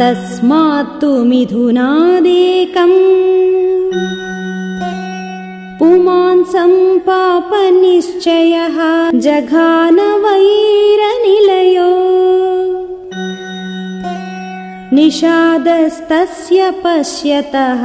तस्मात्तु मिथुनादेकम्। पुमांसम् पापनिश्चयः जघानवैरनिलयो। निषादस्तस्य पश्यतः।